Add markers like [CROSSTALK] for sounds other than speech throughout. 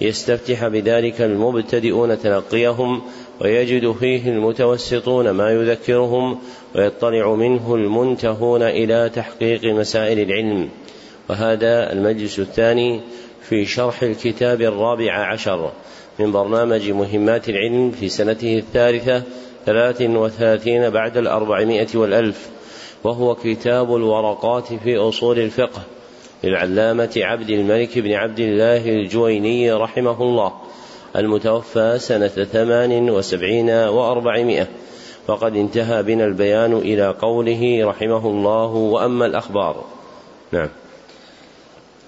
يستفتح بذلك المبتدئون تلقيهم ويجد فيه المتوسطون ما يذكرهم ويطلع منه المنتهون إلى تحقيق مسائل العلم. وهذا المجلس الثاني في شرح الكتاب الرابع عشر من برنامج مهمات العلم في سنته الثالثة ثلاث وثلاثين بعد الأربعمائة والألف وهو كتاب الورقات في أصول الفقه. للعلامة عبد الملك بن عبد الله الجويني رحمه الله المتوفى سنة ثمان وسبعين وأربعمائة. وقد انتهى بنا البيان إلى قوله رحمه الله وأما الأخبار. نعم.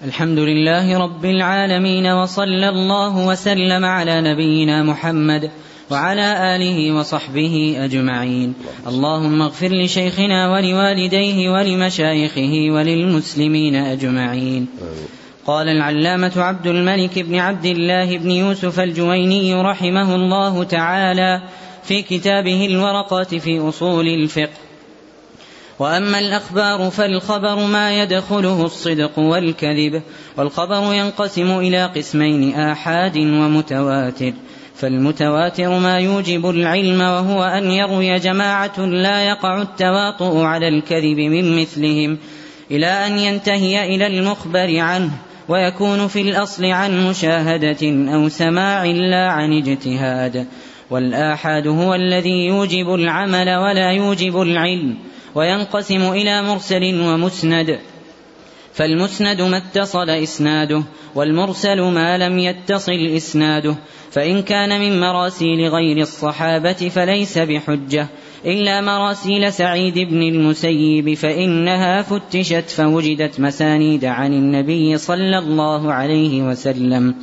الحمد لله رب العالمين وصلى الله وسلم على نبينا محمد وعلى آله وصحبه أجمعين. اللهم اغفر لشيخنا ولوالديه ولمشايخه وللمسلمين أجمعين. قال العلامة عبد الملك بن عبد الله بن يوسف الجويني رحمه الله تعالى في كتابه الورقات في أصول الفقه. وأما الأخبار فالخبر ما يدخله الصدق والكذب والخبر ينقسم إلى قسمين آحاد ومتواتر. فالمتواتر ما يوجب العلم وهو أن يروي جماعة لا يقع التواطؤ على الكذب من مثلهم إلى أن ينتهي إلى المخبر عنه ويكون في الأصل عن مشاهدة أو سماع لا عن اجتهاد. والآحاد هو الذي يوجب العمل ولا يوجب العلم وينقسم إلى مرسل ومسند. فالمسند ما اتصل إسناده والمرسل ما لم يتصل إسناده. فإن كان من مراسيل غير الصحابة فليس بحجة. إلا مراسيل سعيد بن المسيب فإنها فتشت فوجدت مسانيد عن النبي صلى الله عليه وسلم.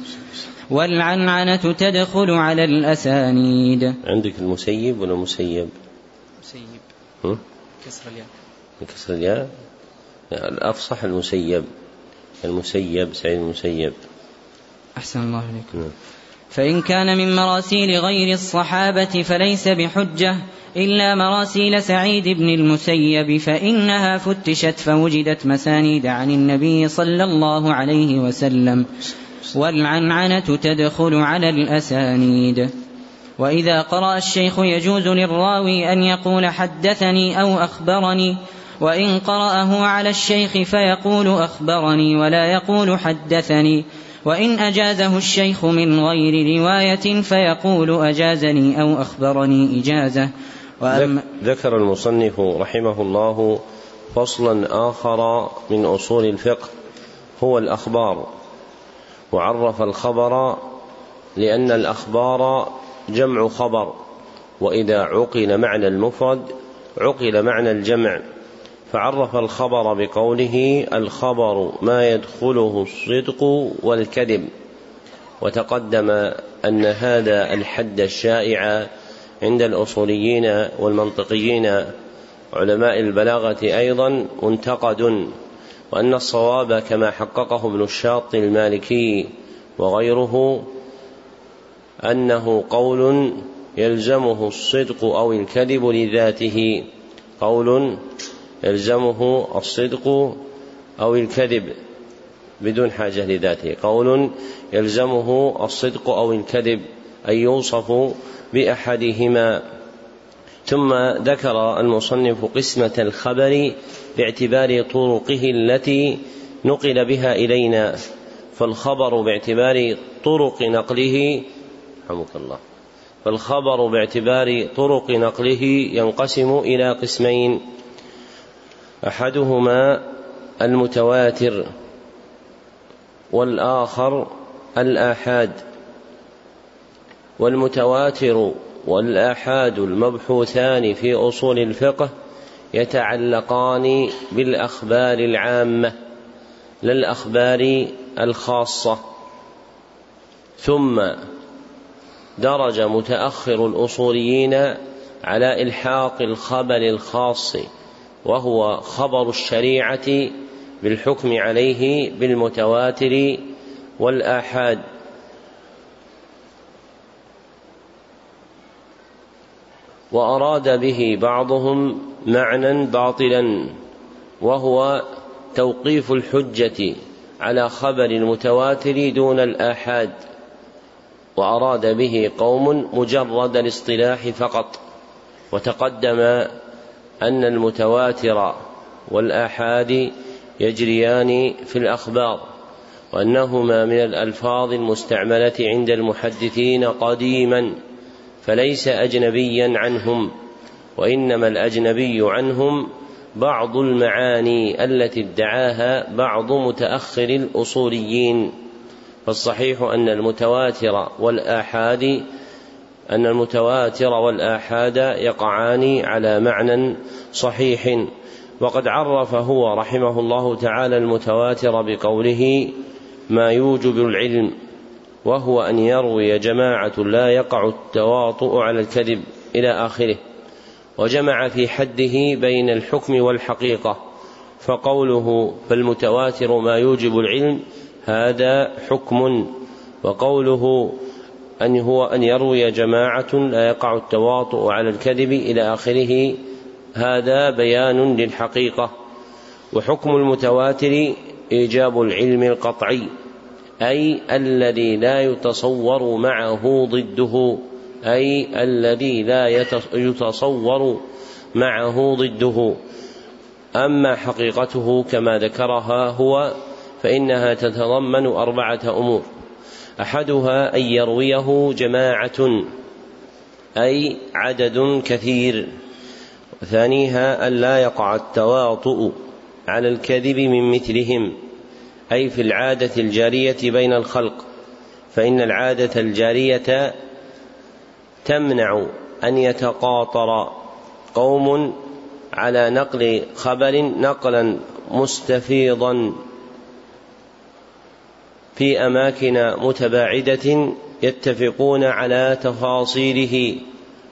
والعنعنة تدخل على الأسانيد. عندك المسيب ولا مسيب؟ مسيب. كسر الياء. كسر الياء. الأفصح المسيب المسيب سعيد المسيب. أحسن الله إليكم نعم. فإن كان من مراسيل غير الصحابة فليس بحجة إلا مراسيل سعيد بن المسيب فإنها فتشت فوجدت مسانيد عن النبي صلى الله عليه وسلم والعنعنة تدخل على الأسانيد. وإذا قرأ الشيخ يجوز للراوي أن يقول حدثني أو أخبرني وإن قرأه على الشيخ فيقول أخبرني ولا يقول حدثني. وإن أجازه الشيخ من غير رواية فيقول أجازني أو أخبرني إجازة. وأما ذكر المصنف رحمه الله فصلا آخر من أصول الفقه هو الأخبار. وعرف الخبر لأن الأخبار جمع خبر وإذا عقل معنى المفرد عقل معنى الجمع. فعرف الخبر بقوله الخبر ما يدخله الصدق والكذب وتقدم أن هذا الحد الشائع عند الأصوليين والمنطقيين علماء البلاغة أيضا منتقد وأن الصواب كما حققه ابن الشاط المالكي وغيره أنه قول يلزمه الصدق أو الكذب لذاته قول يلزمه الصدق أو الكذب بدون حاجة لذاته. قول يلزمه الصدق أو الكذب أن يوصف بأحدهما. ثم ذكر المصنف قسمة الخبر باعتبار طرقه التي نقل بها إلينا فالخبر باعتبار طرق نقله رحمك الله فالخبر باعتبار طرق نقله ينقسم إلى قسمين. أحدهما المتواتر والآخر الآحاد والمتواتر والآحاد المبحوثان في أصول الفقه يتعلقان بالأخبار العامة لا الأخبار الخاصة. ثم درج متأخر الأصوليين على إلحاق الخبر الخاص وهو خبر الشريعة بالحكم عليه بالمتواتر والآحاد. وأراد به بعضهم معنى باطلا وهو توقيف الحجة على خبر المتواتر دون الآحاد. وأراد به قوم مجرد الاصطلاح فقط وتقدم أن المتواتر والآحاد يجريان في الأخبار وأنهما من الألفاظ المستعملة عند المحدثين قديما فليس أجنبيا عنهم وإنما الأجنبي عنهم بعض المعاني التي ادعاها بعض متأخر الأصوليين فالصحيح أن المتواتر والآحاد أن المتواتر والآحاد يقعان على معنى صحيح. وقد عرف هو رحمه الله تعالى المتواتر بقوله ما يوجب العلم وهو أن يروي جماعة لا يقع التواطؤ على الكذب إلى آخره وجمع في حده بين الحكم والحقيقة فقوله فالمتواتر ما يوجب العلم هذا حكم وقوله أن هو أن يروي جماعة لا يقع التواطؤ على الكذب إلى آخره هذا بيان للحقيقة. وحكم المتواتر إيجاب العلم القطعي أي الذي لا يتصور معه ضده أي الذي لا يتصور معه ضده. أما حقيقته كما ذكرها هو فإنها تتضمن أربعة أمور. أحدها أن يرويه جماعة أي عدد كثير. وثانيها أن لا يقع التواطؤ على الكذب من مثلهم أي في العادة الجارية بين الخلق. فإن العادة الجارية تمنع أن يتقاطر قوم على نقل خبر نقلا مستفيضا. في أماكن متباعدة يتفقون على تفاصيله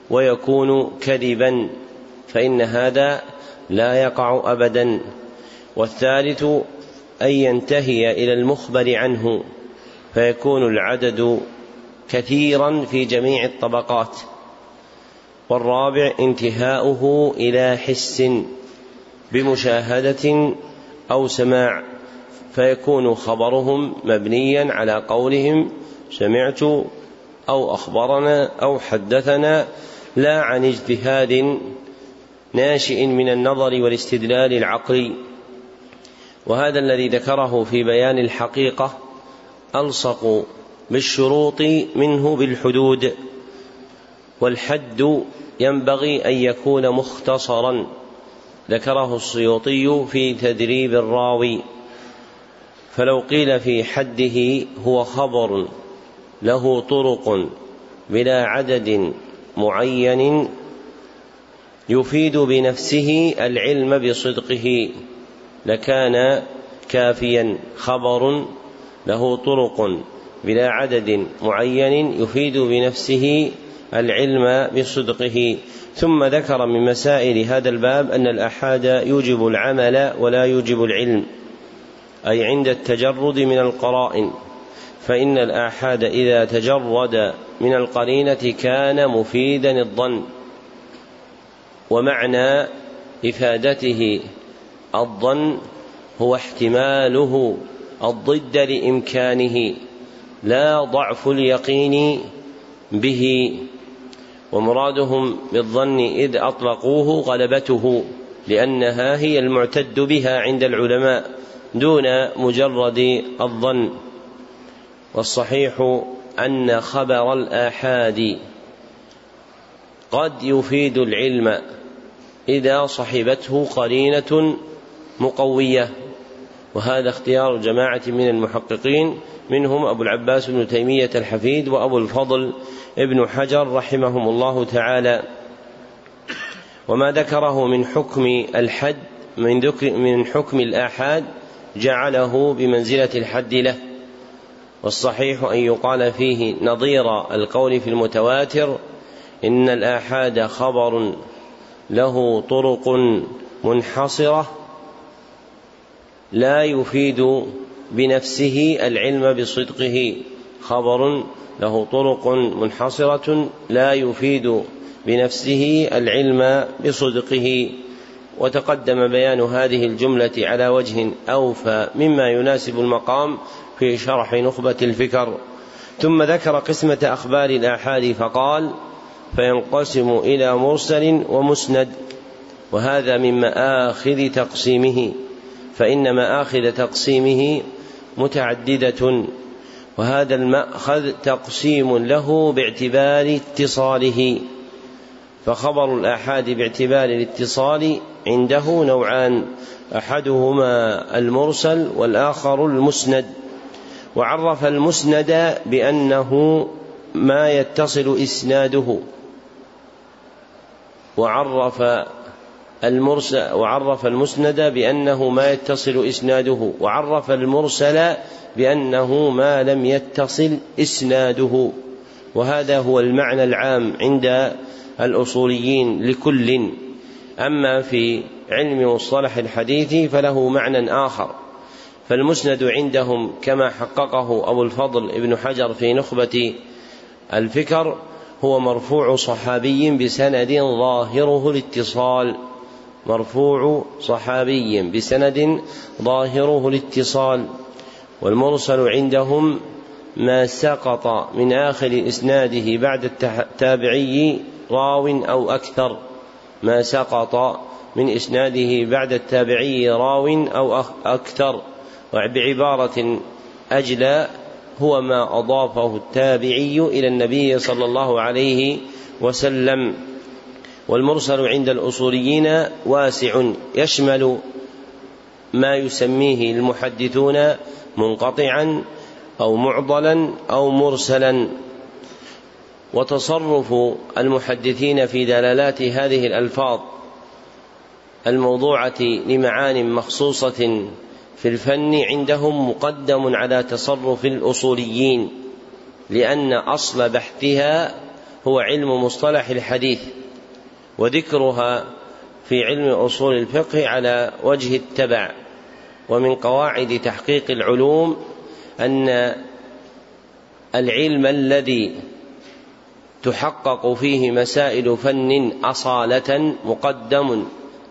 ويكون كذبا فإن هذا لا يقع ابدا. والثالث أن ينتهي إلى المخبر عنه فيكون العدد كثيرا في جميع الطبقات. والرابع انتهاؤه إلى حس بمشاهدة أو سماع فيكون خبرهم مبنيا على قولهم سمعت أو أخبرنا أو حدثنا لا عن اجتهاد ناشئ من النظر والاستدلال العقلي. وهذا الذي ذكره في بيان الحقيقة ألصق بالشروط منه بالحدود والحد ينبغي أن يكون مختصرا ذكره السيوطي في تدريب الراوي. فلو قيل في حده هو خبر له طرق بلا عدد معين يفيد بنفسه العلم بصدقه لكان كافيا خبر له طرق بلا عدد معين يفيد بنفسه العلم بصدقه. ثم ذكر من مسائل هذا الباب أن الأحاد يوجب العمل ولا يوجب العلم. أي عند التجرد من القرائن فإن الآحاد إذا تجرد من القرينة كان مفيدا الظن ومعنى إفادته الظن هو احتماله الضد لإمكانه لا ضعف اليقين به ومرادهم بالظن إذ أطلقوه غلبته لأنها هي المعتد بها عند العلماء. دون مجرد الظن والصحيح أن خبر الآحاد قد يفيد العلم إذا صحبته قرينة مقوية. وهذا اختيار جماعة من المحققين منهم أبو العباس بن تيمية الحفيد وأبو الفضل ابن حجر رحمهم الله تعالى. وما ذكره من حكم الحد من من حكم الآحاد جعله بمنزلة الحد له. والصحيح أن يقال فيه نظير القول في المتواتر إن الآحاد خبر له طرق منحصرة لا يفيد بنفسه العلم بصدقه. خبر له طرق منحصرة لا يفيد بنفسه العلم بصدقه. وتقدم بيان هذه الجملة على وجه أوفى مما يناسب المقام في شرح نخبة الفكر. ثم ذكر قسمة أخبار الآحاد فقال فينقسم إلى مرسل ومسند وهذا من مآخذ تقسيمه فإن مآخذ تقسيمه متعددة وهذا المأخذ تقسيم له باعتبار اتصاله. فخبر الآحاد باعتبار الاتصال عنده نوعان أحدهما المرسل والآخر المسند. وعرف المسند بأنه ما يتصل إسناده. وعرف المرسل وعرف المسند بأنه ما يتصل إسناده. وعرف المرسل بأنه ما لم يتصل إسناده. وهذا هو المعنى العام عند الأصوليين لكل أما في علم مصطلح الحديث فله معنى آخر. فالمسند عندهم كما حققه أبو الفضل ابن حجر في نخبة الفكر هو مرفوع صحابي بسند ظاهره الاتصال مرفوع صحابي بسند ظاهره الاتصال والمرسل عندهم ما سقط من آخر إسناده بعد التابعي راو أو أكثر ما سقط من إسناده بعد التابعي راو أو أكثر وبعبارة أجلى هو ما أضافه التابعي إلى النبي صلى الله عليه وسلم. والمرسل عند الأصوليين واسع يشمل ما يسميه المحدثون منقطعا أو معضلا أو مرسلا. وتصرف المحدثين في دلالات هذه الألفاظ الموضوعة لمعان مخصوصة في الفن عندهم مقدم على تصرف الأصوليين لأن أصل بحثها هو علم مصطلح الحديث وذكرها في علم أصول الفقه على وجه التبع ومن قواعد تحقيق العلوم أن العلم الذي تحقق فيه مسائل فن أصالة مقدم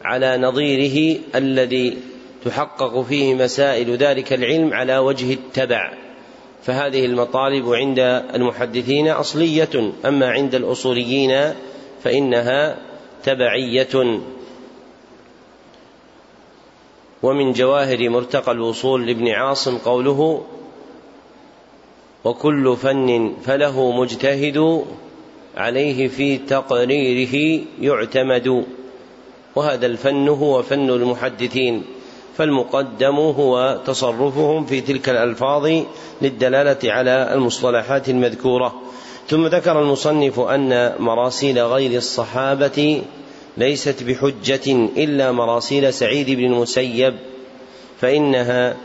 على نظيره الذي تحقق فيه مسائل ذلك العلم على وجه التبع. فهذه المطالب عند المحدثين أصلية أما عند الأصوليين فإنها تبعية. ومن جواهر مرتقى الوصول لابن عاصم قوله وكل فن فله مجتهد عليه في تقريره يعتمد. وهذا الفن هو فن المحدثين فالمقدم هو تصرفهم في تلك الألفاظ للدلالة على المصطلحات المذكورة. ثم ذكر المصنف أن مراسيل غير الصحابة ليست بحجة إلا مراسيل سعيد بن المسيب فإنها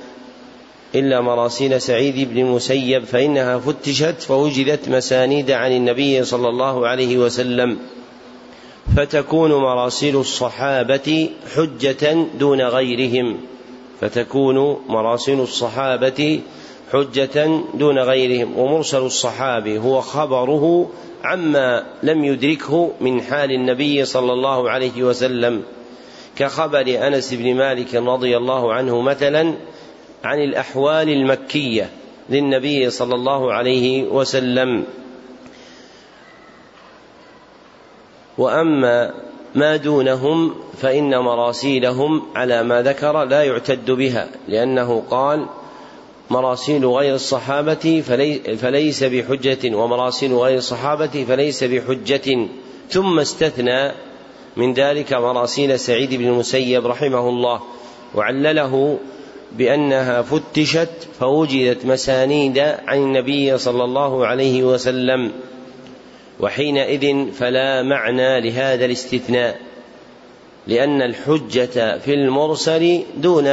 إلا مراسيل سعيد بن المسيب فإنها فتشت فوجدت مسانيد عن النبي صلى الله عليه وسلم. فتكون مراسيل الصحابة حجة دون غيرهم. فتكون مراسيل الصحابة حجة دون غيرهم. ومرسل الصحابي هو خبره عما لم يدركه من حال النبي صلى الله عليه وسلم. كخبر أنس بن مالك رضي الله عنه مثلا عن الأحوال المكية للنبي صلى الله عليه وسلم. وأما ما دونهم فإن مراسيلهم على ما ذكر لا يعتد بها لأنه قال مراسيل غير الصحابة فليس بحجة ومراسيل غير الصحابة فليس بحجة. ثم استثنى من ذلك مراسيل سعيد بن المسيب رحمه الله وعلله بأنها فتشت فوجدت مسانيد عن النبي صلى الله عليه وسلم وحينئذ فلا معنى لهذا الاستثناء لأن الحجة في المرسل دون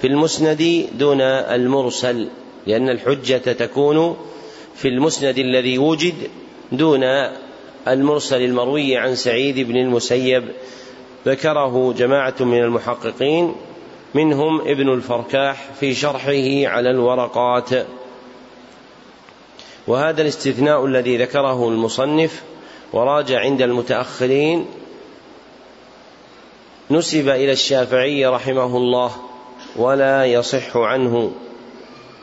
في المسند دون المرسل لأن الحجة تكون في المسند الذي وجد دون المرسل المروي عن سعيد بن المسيب ذكره جماعة من المحققين منهم ابن الفركاح في شرحه على الورقات. وهذا الاستثناء الذي ذكره المصنف وراجع عند المتأخرين نسب إلى الشافعي رحمه الله ولا يصح عنه.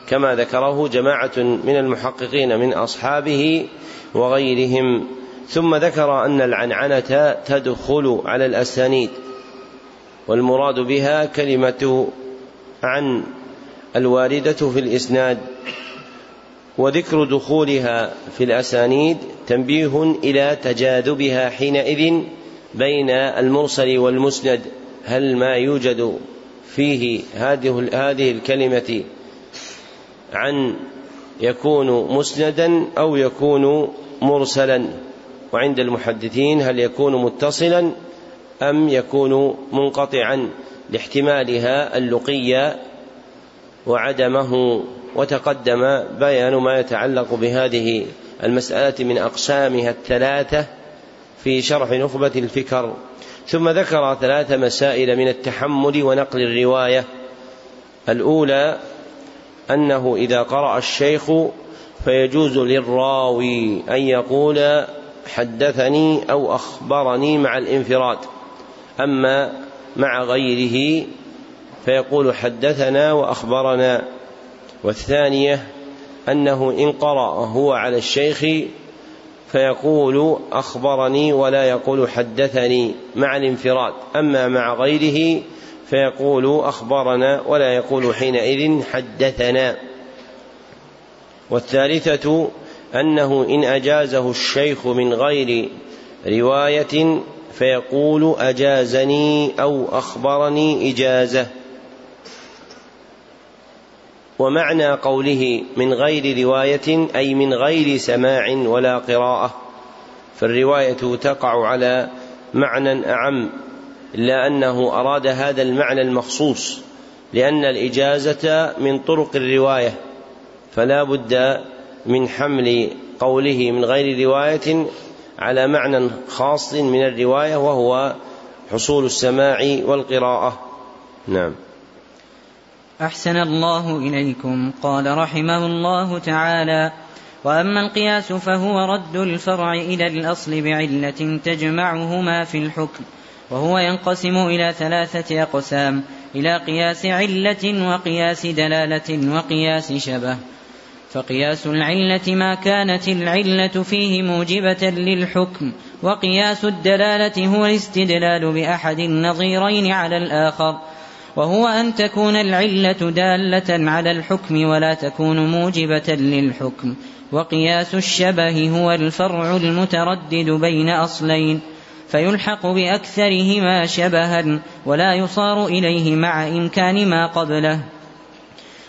كما ذكره جماعة من المحققين من أصحابه وغيرهم. ثم ذكر أن العنعنة تدخل على الأسانيد. والمراد بها كلمة عن الواردة في الإسناد وذكر دخولها في الأسانيد تنبيه إلى تجاذبها حينئذ بين المرسل والمسند. هل ما يوجد فيه هذه هذه الكلمة عن يكون مسندا أو يكون مرسلا؟ وعند المحدثين هل يكون متصلا؟ أم يكون منقطعا لاحتمالها اللقي وعدمه وتقدم بيان ما يتعلق بهذه المسألة من أقسامها الثلاثة في شرح نخبة الفكر. ثم ذكر ثلاث مسائل من التحمل ونقل الرواية. الأولى أنه إذا قرأ الشيخ فيجوز للراوي أن يقول حدثني أو أخبرني مع الانفراد. أما مع غيره فيقول حدثنا وأخبرنا والثانية أنه إن قرأ هو على الشيخ فيقول أخبرني ولا يقول حدثني مع الانفراد أما مع غيره فيقول أخبرنا ولا يقول حينئذ حدثنا. والثالثة أنه إن أجازه الشيخ من غير رواية فيقول أجازني أو أخبرني إجازة. ومعنى قوله من غير رواية أي من غير سماع ولا قراءة. فالرواية تقع على معنى أعم إلا أنه أراد هذا المعنى المخصوص لأن الإجازة من طرق الرواية. فلا بد من حمل قوله من غير رواية على معنى خاص من الرواية وهو حصول السماع والقراءة. نعم. أحسن الله إليكم. قال رحمه الله تعالى وأما القياس فهو رد الفرع إلى الأصل بعلة تجمعهما في الحكم وهو ينقسم إلى ثلاثة أقسام إلى قياس علة وقياس دلالة وقياس شبه. فقياس العلة ما كانت العلة فيه موجبة للحكم وقياس الدلالة هو الاستدلال بأحد النظيرين على الآخر وهو أن تكون العلة دالة على الحكم ولا تكون موجبة للحكم وقياس الشبه هو الفرع المتردد بين أصلين فيلحق بأكثرهما شبها ولا يصار إليه مع إمكان ما قبله.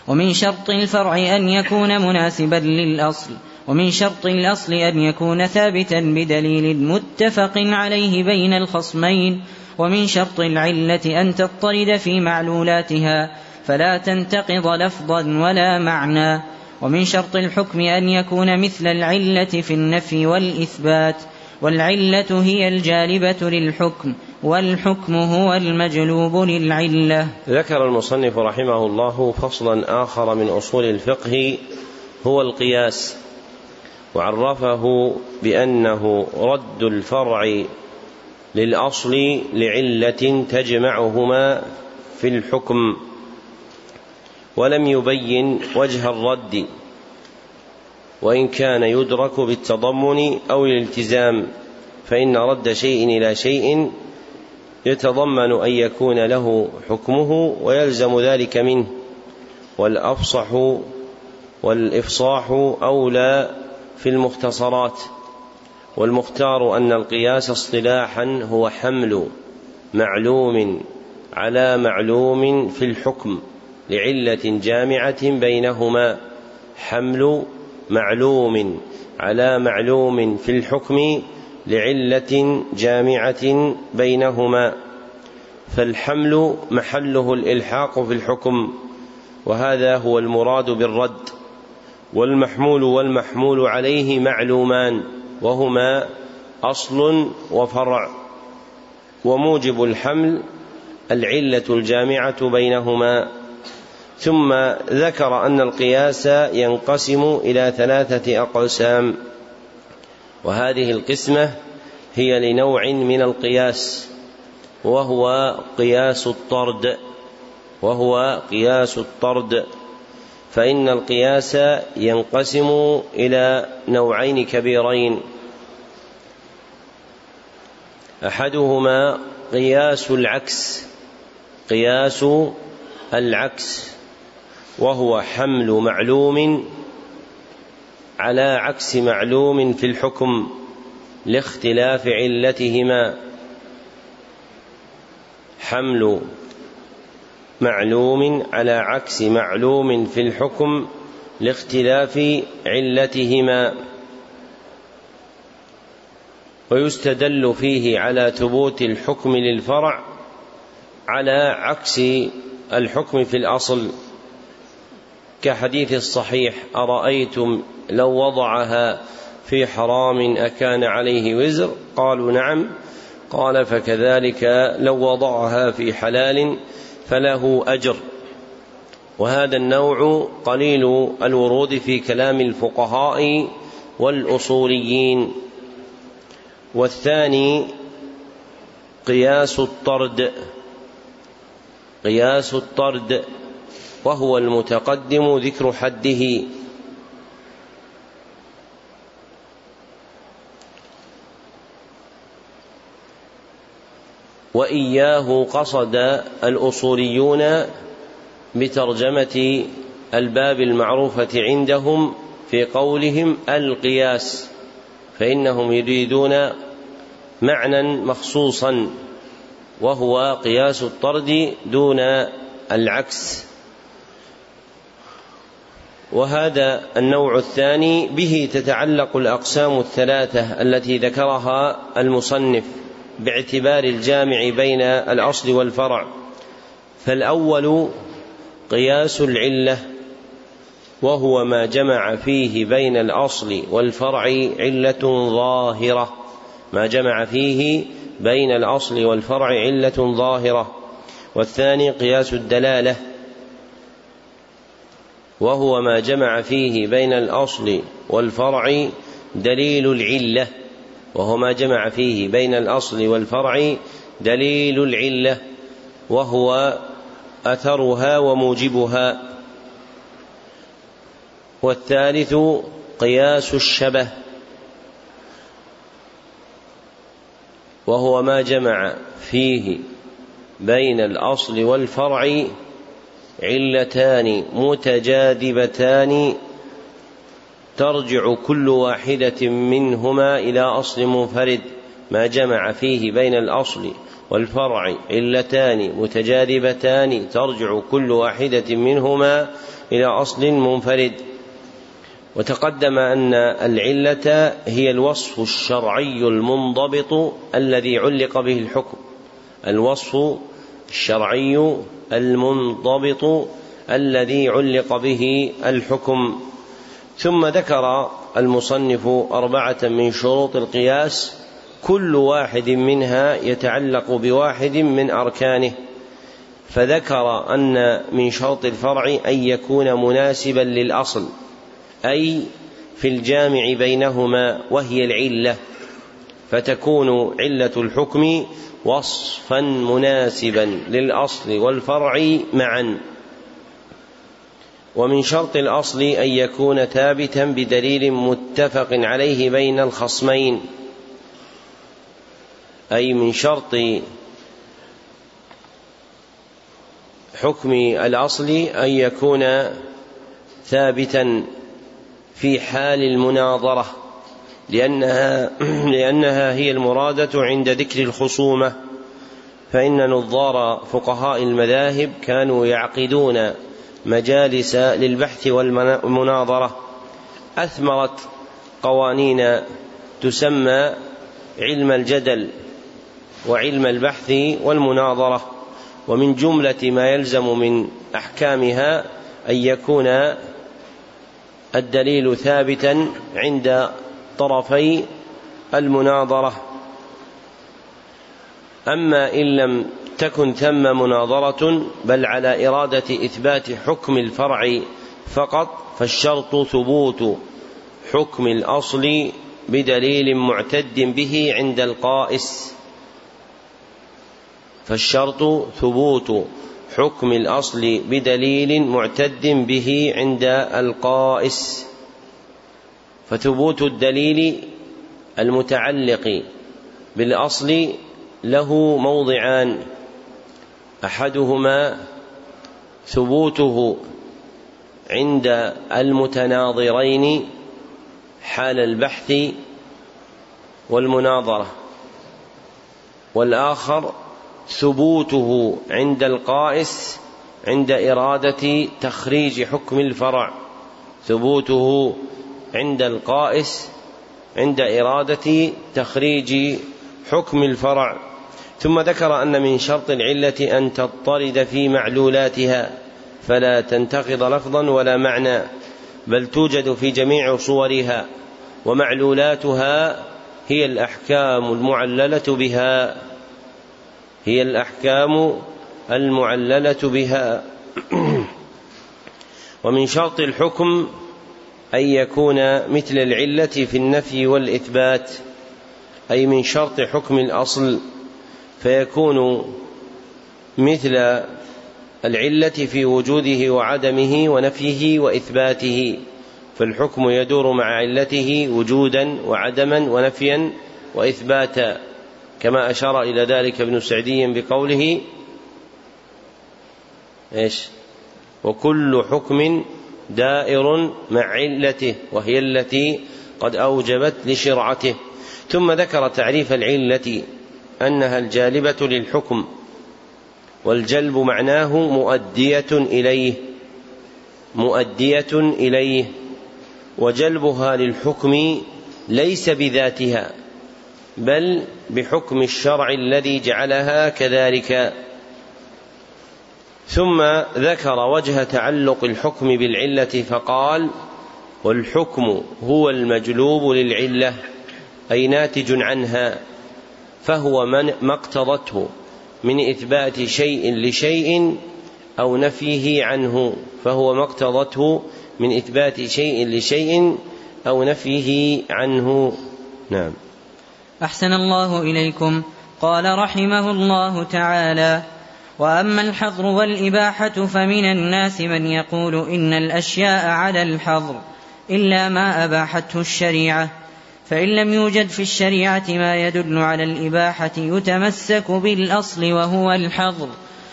ومن شرط الفرع أن يكون مناسبا للأصل ومن شرط الأصل أن يكون ثابتا بدليل متفق عليه بين الخصمين ومن شرط العلة أن تضطرد في معلولاتها فلا تنتقض لفظا ولا معنى. ومن شرط الحكم أن يكون مثل العلة في النفي والإثبات والعلة هي الجالبة للحكم والحكم هو المجلوب للعلة. ذكر المصنف رحمه الله فصلا آخر من أصول الفقه هو القياس وعرفه بأنه رد الفرع للأصل لعلة تجمعهما في الحكم ولم يبين وجه الرد. وإن كان يدرك بالتضمن أو الالتزام فإن رد شيء إلى شيء يتضمن أن يكون له حكمه ويلزم ذلك منه. والأفصح والإفصاح أولى في المختصرات. والمختار أن القياس اصطلاحا هو حمل معلوم على معلوم في الحكم لعلة جامعة بينهما. حمل معلوم على معلوم في الحكم لعلة جامعة بينهما. فالحمل محله الإلحاق في الحكم وهذا هو المراد بالرد. والمحمول والمحمول عليه معلومان وهما أصل وفرع. وموجب الحمل العلة الجامعة بينهما. ثم ذكر أن القياس ينقسم إلى ثلاثة أقسام وهذه القسمة هي لنوع من القياس وهو قياس الطرد وهو قياس الطرد فإن القياس ينقسم إلى نوعين كبيرين. أحدهما قياس العكس قياس العكس. وهو حمل معلوم على عكس معلوم في الحكم لاختلاف علتهما. حمل معلوم على عكس معلوم في الحكم لاختلاف علتهما. ويستدل فيه على ثبوت الحكم للفرع على عكس الحكم في الأصل. كحديث الصحيح أرأيتم لو وضعها في حرام أكان عليه وزر؟ قالوا نعم. قال فكذلك لو وضعها في حلال فله أجر. وهذا النوع قليل الورود في كلام الفقهاء والأصوليين. والثاني قياس الطرد. قياس الطرد. وهو المتقدم ذكر حده. وإياه قصد الأصوليون بترجمة الباب المعروفة عندهم في قولهم القياس فإنهم يريدون معنى مخصوصا وهو قياس الطرد دون العكس. وهذا النوع الثاني به تتعلق الأقسام الثلاثة التي ذكرها المصنف باعتبار الجامع بين الأصل والفرع. فالأول قياس العلة وهو ما جمع فيه بين الأصل والفرع علة ظاهرة. ما جمع فيه بين الأصل والفرع علة ظاهرة. والثاني قياس الدلالة وهو ما جمع فيه بين الأصل والفرع دليل العلة. وهو ما جمع فيه بين الأصل والفرع دليل العلة. وهو أثرها وموجبها. والثالث قياس الشبه. وهو ما جمع فيه بين الأصل والفرع علتان متجاذبتان ترجع كل واحدة منهما إلى أصل منفرد ما جمع فيه بين الأصل والفرع علتان متجاذبتان ترجع كل واحدة منهما إلى أصل منفرد. وتقدم أن العلة هي الوصف الشرعي المنضبط الذي علق به الحكم. الوصف الشرعي المنضبط الذي علق به الحكم. ثم ذكر المصنف أربعة من شروط القياس كل واحد منها يتعلق بواحد من أركانه. فذكر أن من شرط الفرع أن يكون مناسبا للأصل أي في الجامع بينهما وهي العلة فتكون علة الحكم وصفا مناسبا للأصل والفرع معا. ومن شرط الأصل أن يكون ثابتا بدليل متفق عليه بين الخصمين. أي من شرط حكم الأصل أن يكون ثابتا في حال المناظرة. لأنها [CLEARS THROAT] لأنها هي المرادة عند ذكر الخصومة. فإن نظار فقهاء المذاهب كانوا يعقدون مجالس للبحث والمناظرة. أثمرت قوانين تسمى علم الجدل وعلم البحث والمناظرة. ومن جملة ما يلزم من أحكامها أن يكون الدليل ثابتا عند طرفي المناظرة. أما إن لم تكن ثم مناظرة بل على إرادة إثبات حكم الفرع فقط فالشرط ثبوت حكم الأصل بدليل معتد به عند القائس. فالشرط ثبوت حكم الأصل بدليل معتد به عند القائس. فثبوت الدليل المتعلق بالأصل له موضعان. أحدهما ثبوته عند المتناظرين حال البحث والمناظرة والآخر ثبوته عند القائس عند إرادة تخريج حكم الفرع ثبوته عند القائس عند إرادة تخريج حكم الفرع. ثم ذكر أن من شرط العلة أن تضطرد في معلولاتها فلا تنتقض لفظا ولا معنى بل توجد في جميع صورها ومعلولاتها هي الأحكام المعللة بها. هي الأحكام المعللة بها. [CLEARS THROAT] ومن شرط الحكم أن يكون مثل العلة في النفي والإثبات أي من شرط حكم الأصل فيكون مثل العلة في وجوده وعدمه ونفيه وإثباته فالحكم يدور مع علته وجودا وعدما ونفيا وإثباتا كما أشار إلى ذلك ابن سعدي بقوله إيش؟ وكل حكم دائر مع علته وهي التي قد أوجبت لشرعته. ثم ذكر تعريف العلة أنها الجالبة للحكم والجلب معناه مؤدية إليه مؤدية إليه وجلبها للحكم ليس بذاتها بل بحكم الشرع الذي جعلها كذلك. ثم ذكر وجه تعلق الحكم بالعلة فقال والحكم هو المجلوب للعلة أي ناتج عنها فهو من ما اقتضته من إثبات شيء لشيء أو نفيه عنه فهو ما اقتضته من إثبات شيء لشيء أو نفيه عنه. نعم. أحسن الله إليكم. قال رحمه الله تعالى وأما الحظر والإباحة فمن الناس من يقول إن الأشياء على الحظر إلا ما أباحته الشريعة. فإن لم يوجد في الشريعة ما يدل على الإباحة يتمسك بالأصل وهو الحظر.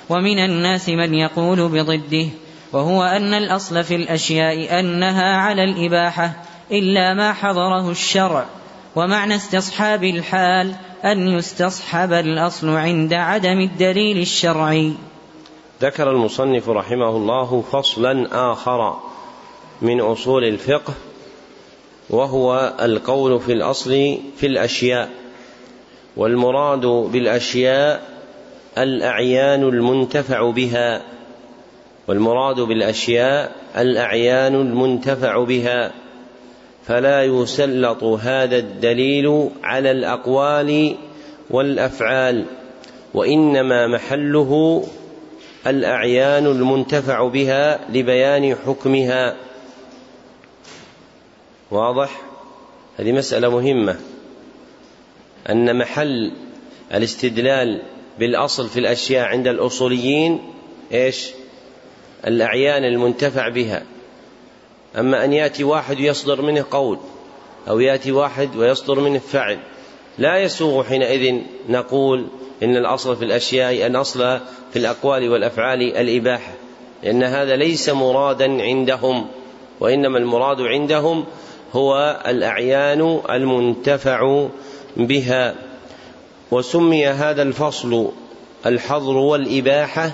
ومن الناس من يقول بضده وهو أن الأصل في الأشياء أنها على الإباحة إلا ما حضره الشرع. ومعنى استصحاب الحال أن يستصحب الأصل عند عدم الدليل الشرعي. ذكر المصنف رحمه الله فصلا آخر من أصول الفقه وهو القول في الأصل في الأشياء والمراد بالأشياء الأعيان المنتفع بها والمراد بالأشياء الأعيان المنتفع بها. فلا يسلط هذا الدليل على الأقوال والأفعال وإنما محله الأعيان المنتفع بها لبيان حكمها. واضح؟ هذه مسألة مهمة. أن محل الاستدلال بالأصل في الأشياء عند الأصوليين إيش؟ الأعيان المنتفع بها. أما أن يأتي واحد يصدر منه قول أو يأتي واحد ويصدر منه فعل لا يسوغ حينئذ نقول إن الأصل في الأشياء الأصل في الأقوال والأفعال الإباحة لأن هذا ليس مرادا عندهم وإنما المراد عندهم هو الأعيان المنتفع بها وسمي هذا الفصل الحظر والإباحة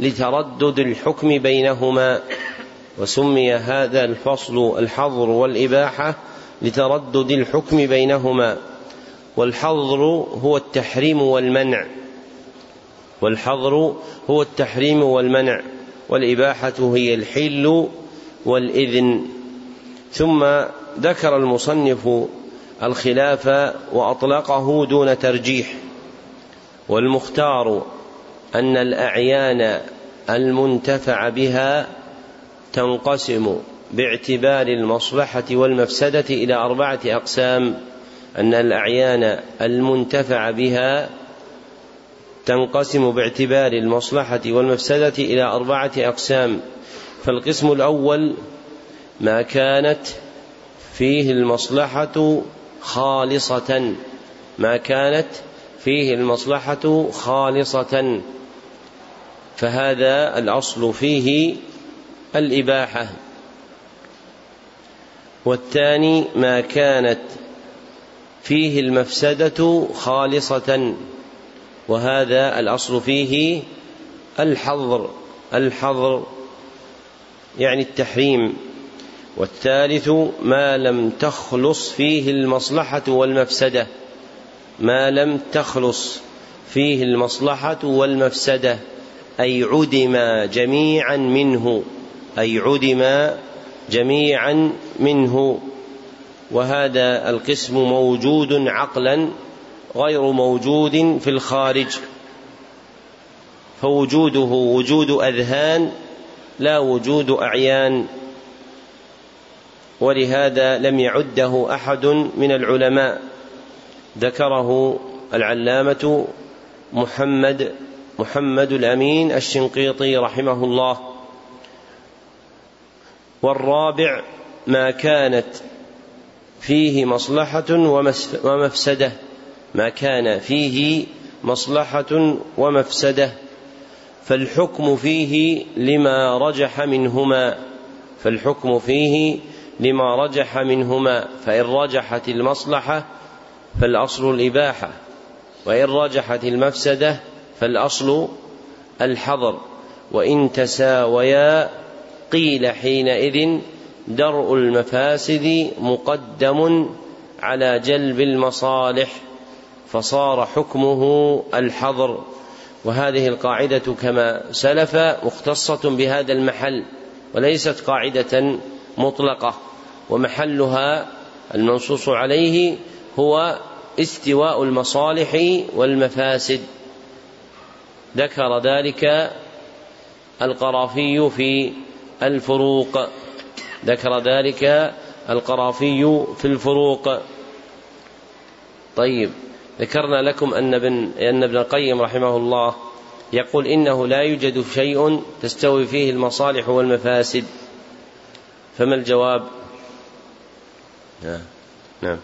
لتردد الحكم بينهما وسمي هذا الفصل الحظر والإباحة لتردد الحكم بينهما. والحظر هو التحريم والمنع. والحظر هو التحريم والمنع. والإباحة هي الحل والإذن. ثم ذكر المصنف الخلاف وأطلقه دون ترجيح. والمختار أن الأعيان المنتفع بها تنقسم باعتبار المصلحة والمفسدة إلى أربعة أقسام أن الأعيان المنتفع بها تنقسم باعتبار المصلحة والمفسدة إلى أربعة أقسام. فالقسم الأول ما كانت فيه المصلحة خالصة ما كانت فيه المصلحة خالصة. فهذا الأصل فيه الإباحة. والثاني ما كانت فيه المفسدة خالصة وهذا الأصل فيه الحظر الحظر يعني التحريم. والثالث ما لم تخلص فيه المصلحة والمفسدة ما لم تخلص فيه المصلحة والمفسدة أي عدم جميعا منه. أي عدم جميعا منه وهذا القسم موجود عقلا غير موجود في الخارج. فوجوده وجود أذهان لا وجود أعيان. ولهذا لم يعده أحد من العلماء. ذكره العلامة محمد محمد الأمين الشنقيطي رحمه الله. والرابع ما كانت فيه مصلحة ومفسدة. ما كان فيه مصلحة ومفسدة. فالحكم فيه لما رجح منهما. فالحكم فيه لما رجح منهما. فإن رجحت المصلحة فالأصل الإباحة. وإن رجحت المفسدة فالأصل الحظر. وإن تساويا قيل حينئذ درء المفاسد مقدم على جلب المصالح فصار حكمه الحظر. وهذه القاعدة كما سلف مختصة بهذا المحل وليست قاعدة مطلقة. ومحلها المنصوص عليه هو استواء المصالح والمفاسد. ذكر ذلك القرافي في الفروق. ذكر ذلك القرافي في الفروق. طيب ذكرنا لكم أن ابن أن ابن القيم رحمه الله يقول إنه لا يوجد شيء تستوي فيه المصالح والمفاسد. فما الجواب؟ نعم نعم.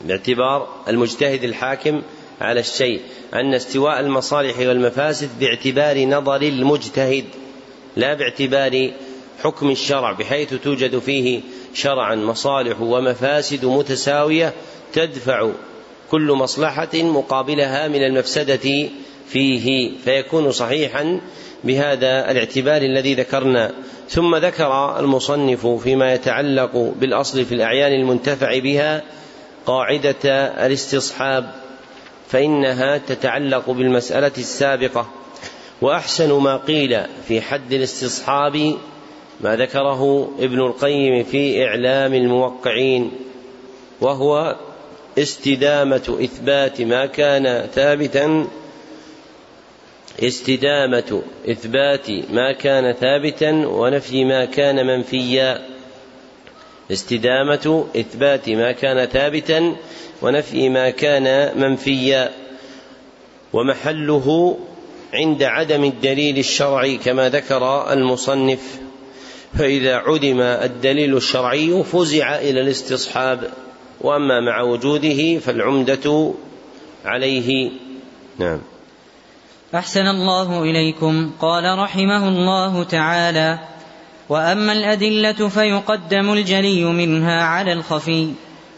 باعتبار المجتهد الحاكم على الشيء أن استواء المصالح والمفاسد باعتبار نظر المجتهد لا باعتبار حكم الشرع بحيث توجد فيه شرعا مصالح ومفاسد متساوية تدفع كل مصلحة مقابلها من المفسدة فيه. فيكون صحيحا بهذا الاعتبار الذي ذكرنا. ثم ذكر المصنف فيما يتعلق بالأصل في الأعيان المنتفع بها قاعدة الاستصحاب. فإنها تتعلق بالمسألة السابقة. وأحسن ما قيل في حد الاستصحاب ما ذكره ابن القيم في إعلام الموقعين وهو استدامة إثبات ما كان ثابتا استدامة إثبات ما كان ثابتا ونفي ما كان منفيا. استدامة إثبات ما كان ثابتا ونفي ما كان منفيا ومحله عند عدم الدليل الشرعي كما ذكر المصنف. فإذا عدم الدليل الشرعي فزع إلى الاستصحاب وأما مع وجوده فالعمدة عليه. نعم. أحسن الله إليكم. قال رحمه الله تعالى وأما الأدلة فيقدم الجلي منها على الخفي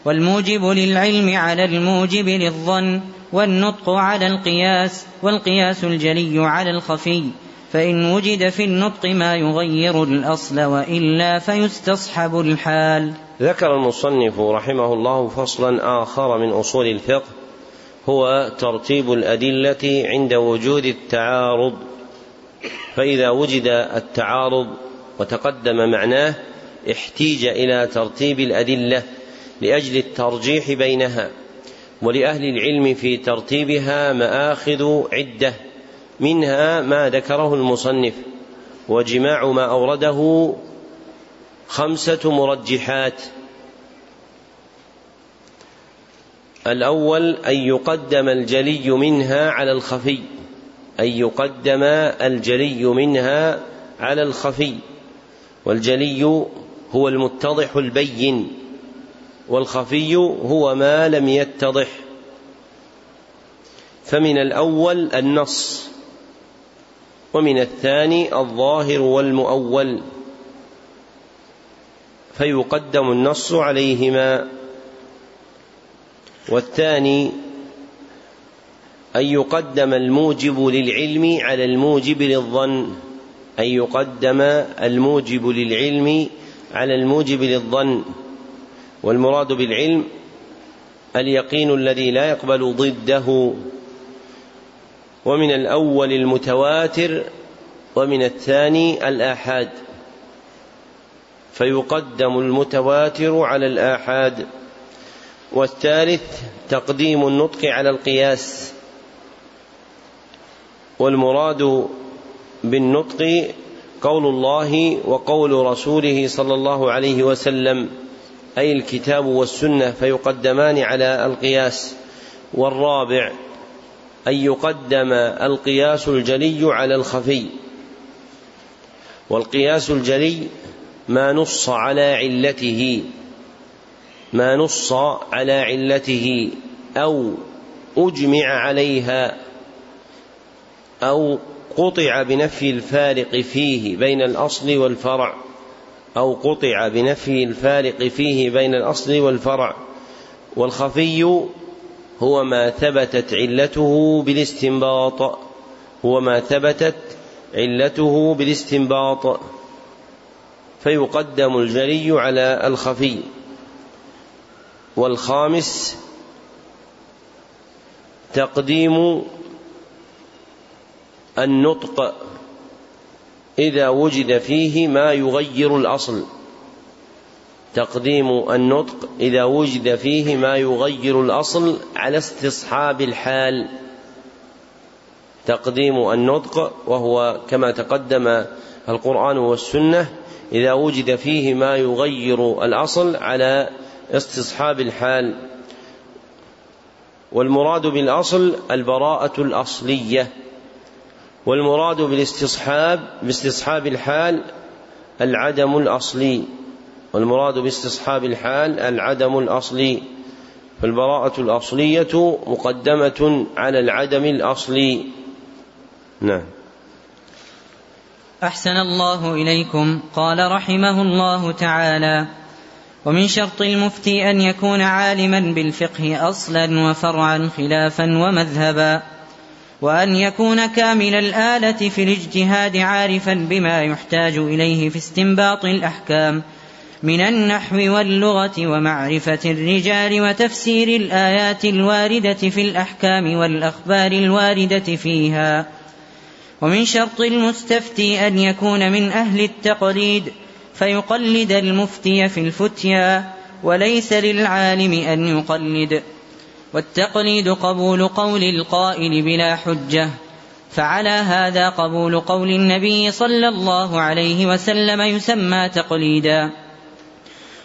والموجب للعلم على الموجب للظن والنطق على القياس والقياس الجلي على الخفي. فإن وجد في النطق ما يغير الأصل وإلا فيستصحب الحال. ذكر المصنف رحمه الله فصلا آخر من أصول الفقه هو ترتيب الأدلة عند وجود التعارض. فإذا وجد التعارض وتقدم معناه احتيج إلى ترتيب الأدلة لأجل الترجيح بينها ولأهل العلم في ترتيبها مآخذ عدة منها ما ذكره المصنف وجماع ما أورده خمسة مرجحات. الأول أن يقدم الجلي منها على الخفي أن يقدم الجلي منها على الخفي. والجلي هو المتضح البين والخفي هو ما لم يتضح. فمن الأول النص ومن الثاني الظاهر والمؤول. فيقدم النص عليهما. والثاني أن يقدم الموجب للعلم على الموجب للظن. أن يقدم الموجب للعلم على الموجب للظن والمراد بالعلم اليقين الذي لا يقبل ضده ومن الأول المتواتر ومن الثاني الآحاد. فيقدم المتواتر على الآحاد والثالث تقديم النطق على القياس. والمراد بالنطق قول الله وقول رسوله صلى الله عليه وسلم أي الكتاب والسنة فيقدمان على القياس. والرابع أن يقدم القياس الجلي على الخفي. والقياس الجلي ما نص على علته ما نص على علته أو أجمع عليها أو قطع بنفي الفارق فيه بين الأصل والفرع. أو قطع بنفي الفارق فيه بين الأصل والفرع. والخفي هو ما ثبتت علته بالاستنباط. هو ما ثبتت علته بالاستنباط. فيقدم الجلي على الخفي. والخامس تقديم النطق إذا وجد فيه ما يغير الأصل. تقديم النطق إذا وجد فيه ما يغير الأصل على استصحاب الحال. تقديم النطق وهو كما تقدم القرآن والسنة إذا وجد فيه ما يغير الأصل على استصحاب الحال. والمراد بالأصل البراءة الأصلية. والمراد بالاستصحاب باستصحاب الحال العدم الأصلي. والمراد باستصحاب الحال العدم الأصلي. فالبراءة الأصلية مقدمة على العدم الأصلي. نعم. أحسن الله إليكم. قال رحمه الله تعالى ومن شرط المفتي أن يكون عالما بالفقه أصلا وفرعا خلافا ومذهبا. وأن يكون كامل الآلة في الاجتهاد عارفا بما يحتاج إليه في استنباط الأحكام من النحو واللغة ومعرفة الرجال وتفسير الآيات الواردة في الأحكام والأخبار الواردة فيها. ومن شرط المستفتي أن يكون من أهل التقليد فيقلد المفتي في الفتيا وليس للعالم أن يقلد. والتقليد قبول قول القائل بلا حجة فعلى هذا قبول قول النبي صلى الله عليه وسلم يسمى تقليدا.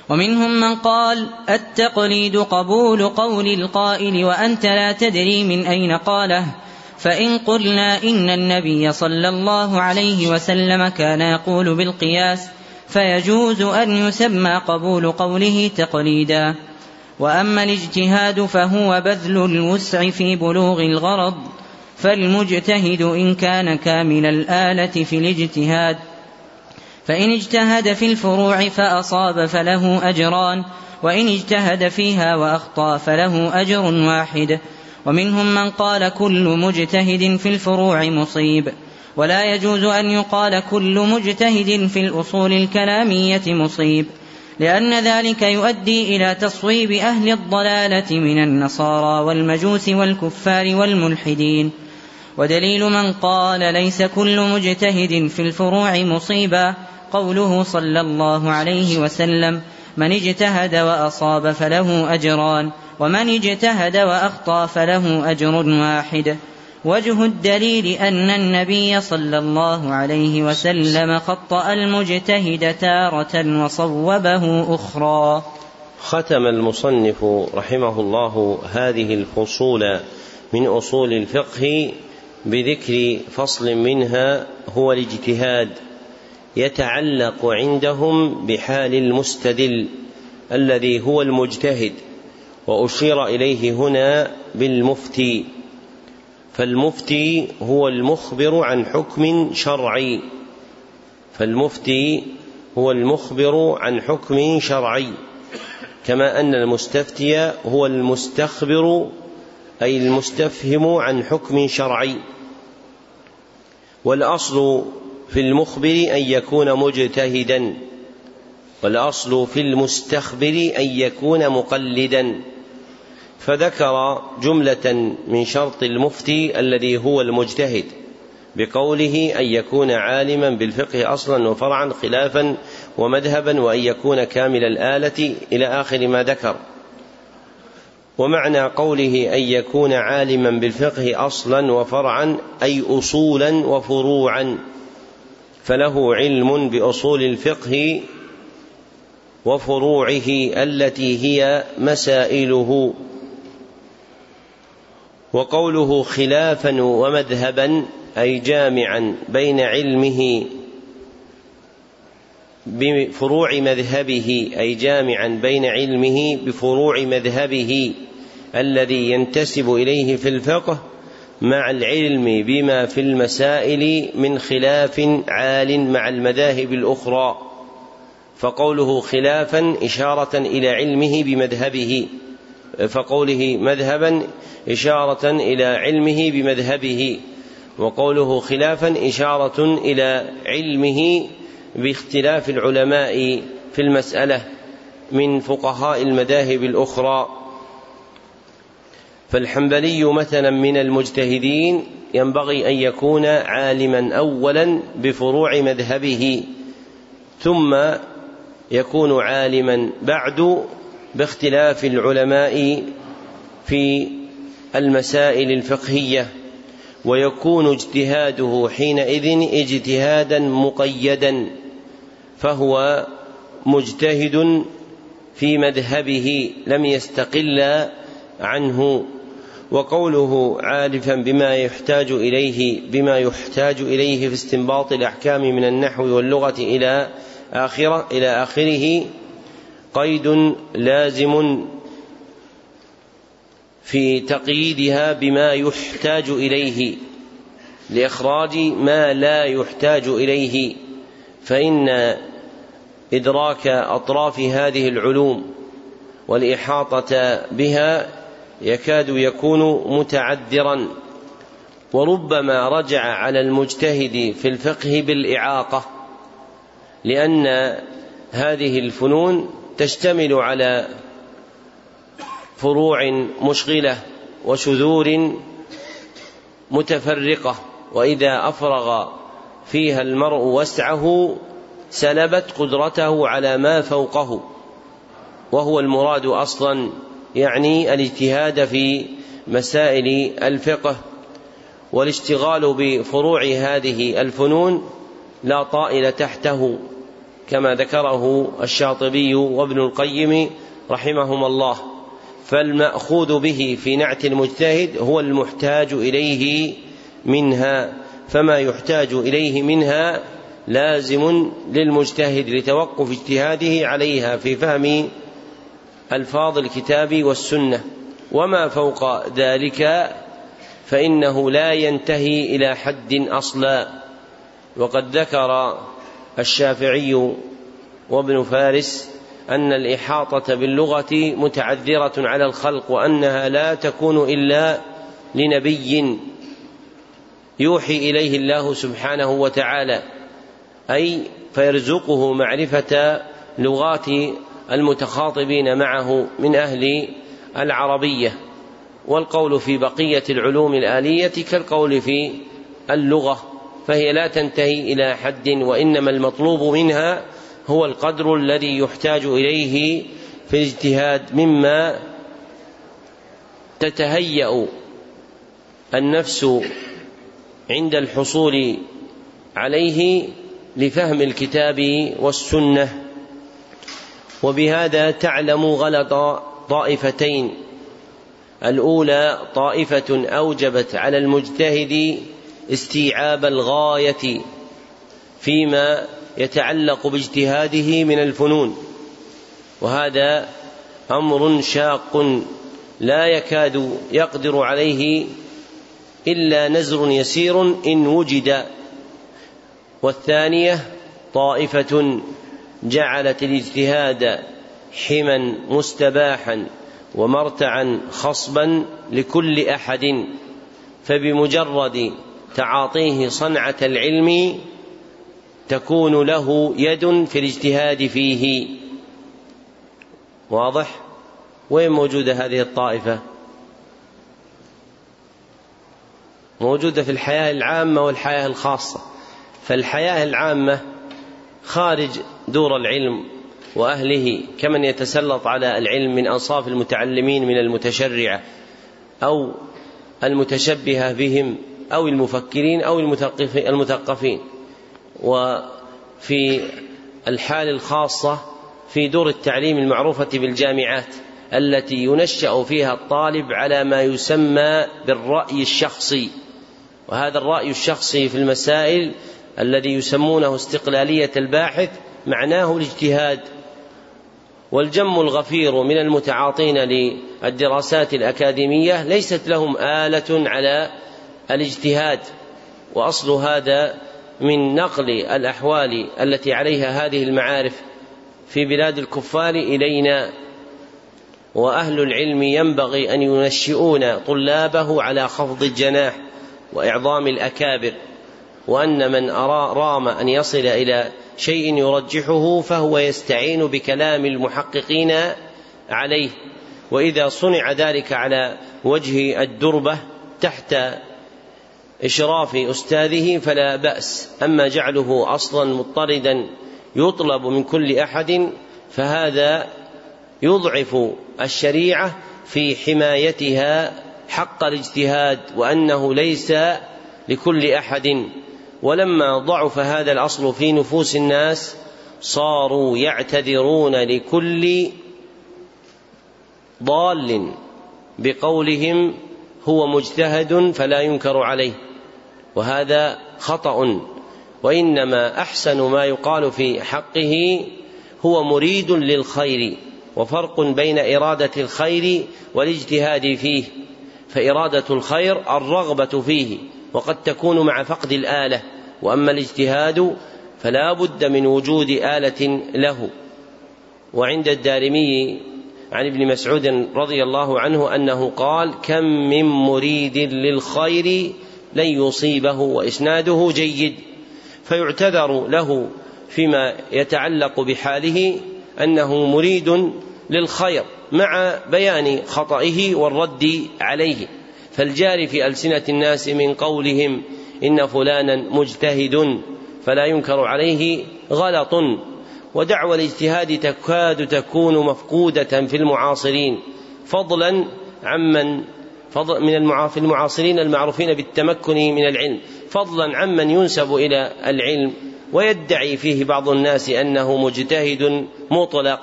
ومنهم من قال التقليد قبول قول القائل وأنت لا تدري من أين قاله فإن قلنا إن النبي صلى الله عليه وسلم كان يقول بالقياس فيجوز أن يسمى قبول قوله تقليدا. وأما الاجتهاد فهو بذل الوسع في بلوغ الغرض فالمجتهد إن كان كامل الآلة في الاجتهاد. فإن اجتهد في الفروع فأصاب فله أجران وإن اجتهد فيها وأخطأ فله أجر واحد. ومنهم من قال كل مجتهد في الفروع مصيب. ولا يجوز أن يقال كل مجتهد في الأصول الكلامية مصيب. لأن ذلك يؤدي إلى تصويب أهل الضلالة من النصارى والمجوس والكفار والملحدين. ودليل من قال ليس كل مجتهد في الفروع مصيبا قوله صلى الله عليه وسلم من اجتهد وأصاب فله أجران ومن اجتهد وأخطأ فله أجر واحد. وجه الدليل أن النبي صلى الله عليه وسلم خطأ المجتهد تارة وصوبه أخرى. ختم المصنف رحمه الله هذه الفصول من أصول الفقه بذكر فصل منها هو الاجتهاد يتعلق عندهم بحال المستدل الذي هو المجتهد وأشير إليه هنا بالمفتي. فالمفتي هو المخبر عن حكم شرعي. فالمفتي هو المخبر عن حكم شرعي. كما أن المستفتي هو المستخبر أي المستفهم عن حكم شرعي. والأصل في المخبر أن يكون مجتهدا. والأصل في المستخبر أن يكون مقلدا. فذكر جملة من شرط المفتي الذي هو المجتهد بقوله أن يكون عالما بالفقه أصلا وفرعا خلافا ومذهبا وأن يكون كامل الآلة إلى آخر ما ذكر. ومعنى قوله أن يكون عالما بالفقه أصلا وفرعا أي اصولا وفروعا فله علم بأصول الفقه وفروعه التي هي مسائله. وقوله خلافا ومذهبا أي جامعا بين علمه بفروع مذهبه أي جامعا بين علمه بفروع مذهبه الذي ينتسب إليه في الفقه مع العلم بما في المسائل من خلاف عال مع المذاهب الأخرى. فقوله خلافا إشارة إلى علمه بمذهبه. فقوله مذهبا إشارة إلى علمه بمذهبه وقوله خلافا إشارة إلى علمه باختلاف العلماء في المسألة من فقهاء المذاهب الأخرى. فالحنبلي مثلا من المجتهدين ينبغي أن يكون عالما اولا بفروع مذهبه ثم يكون عالما بعد باختلاف العلماء في المسائل الفقهية ويكون اجتهاده حينئذ اجتهادا مقيدا فهو مجتهد في مذهبه لم يستقل عنه. وقوله عارفا بما يحتاج إليه بما يحتاج إليه في استنباط الأحكام من النحو واللغة إلى آخرة إلى آخره قيد لازم في تقييدها بما يحتاج إليه لإخراج ما لا يحتاج إليه فإن إدراك أطراف هذه العلوم والإحاطة بها يكاد يكون متعذرا. وربما رجع على المجتهد في الفقه بالإعاقة لأن هذه الفنون تشتمل على فروع مشغلة وشذور متفرقة وإذا أفرغ فيها المرء وسعه سلبت قدرته على ما فوقه وهو المراد أصلا يعني الاجتهاد في مسائل الفقه. والاشتغال بفروع هذه الفنون لا طائل تحته. كما ذكره الشاطبي وابن القيم رحمهما الله. فالمأخوذ به في نعت المجتهد هو المحتاج إليه منها فما يحتاج إليه منها لازم للمجتهد لتوقف اجتهاده عليها في فهم ألفاظ الكتاب والسنة. وما فوق ذلك فإنه لا ينتهي إلى حد أصلا. وقد ذكر الشافعي وابن فارس أن الإحاطة باللغة متعذرة على الخلق وأنها لا تكون إلا لنبي يوحي إليه الله سبحانه وتعالى أي فيرزقه معرفة لغات المتخاطبين معه من أهل العربية والقول في بقية العلوم الآلية كالقول في اللغة. فهي لا تنتهي إلى حد وإنما المطلوب منها هو القدر الذي يحتاج إليه في الاجتهاد مما تتهيأ النفس عند الحصول عليه لفهم الكتاب والسنة. وبهذا تعلم غلط طائفتين. الأولى طائفة أوجبت على المجتهد استيعاب الغاية فيما يتعلق باجتهاده من الفنون. وهذا أمر شاق لا يكاد يقدر عليه إلا نزر يسير إن وجد. والثانية طائفة جعلت الاجتهاد حما مستباحا ومرتعا خصبا لكل أحد. فبمجرد تعاطيه صنعة العلم تكون له يد في الاجتهاد فيه. واضح؟ وين موجودة هذه الطائفة؟ موجودة في الحياة العامة والحياة الخاصة. فالحياة العامة خارج دور العلم وأهله كمن يتسلط على العلم من انصاف المتعلمين من المتشرعة أو المتشبهة بهم. أو المفكرين أو المثقفين. وفي الحال الخاصة في دور التعليم المعروفة بالجامعات التي ينشأ فيها الطالب على ما يسمى بالرأي الشخصي. وهذا الرأي الشخصي في المسائل الذي يسمونه استقلالية الباحث معناه الاجتهاد. والجم الغفير من المتعاطين للدراسات الأكاديمية ليست لهم آلة على الاجتهاد وأصل هذا من نقل الأحوال التي عليها هذه المعارف في بلاد الكفار إلينا. وأهل العلم ينبغي أن ينشئون طلابه على خفض الجناح وإعظام الأكابر وأن من أرى رام أن يصل إلى شيء يرجحه فهو يستعين بكلام المحققين عليه. وإذا صنع ذلك على وجه الدربة تحت إشراف أستاذه فلا بأس أما جعله أصلا مضطردا يطلب من كل أحد فهذا يضعف الشريعة في حمايتها حق الاجتهاد وأنه ليس لكل أحد. ولما ضعف هذا الأصل في نفوس الناس صاروا يعتذرون لكل ضال بقولهم هو مجتهد فلا ينكر عليه. وهذا خطأ. وإنما أحسن ما يقال في حقه هو مريد للخير وفرق بين إرادة الخير والاجتهاد فيه. فإرادة الخير الرغبة فيه وقد تكون مع فقد الآلة. وأما الاجتهاد فلا بد من وجود آلة له. وعند الدارمي عن ابن مسعود رضي الله عنه أنه قال كم من مريد للخير لن يصيبه وإسناده جيد فيعتذر له فيما يتعلق بحاله أنه مريد للخير مع بيان خطئه والرد عليه. فالجاري في ألسنة الناس من قولهم إن فلانا مجتهد فلا ينكر عليه غلط ودعوى الاجتهاد تكاد تكون مفقودة في المعاصرين فضلا عمن من المعاصرين المعروفين بالتمكن من العلم. فضلا عمن ينسب إلى العلم ويدعي فيه بعض الناس أنه مجتهد مطلق.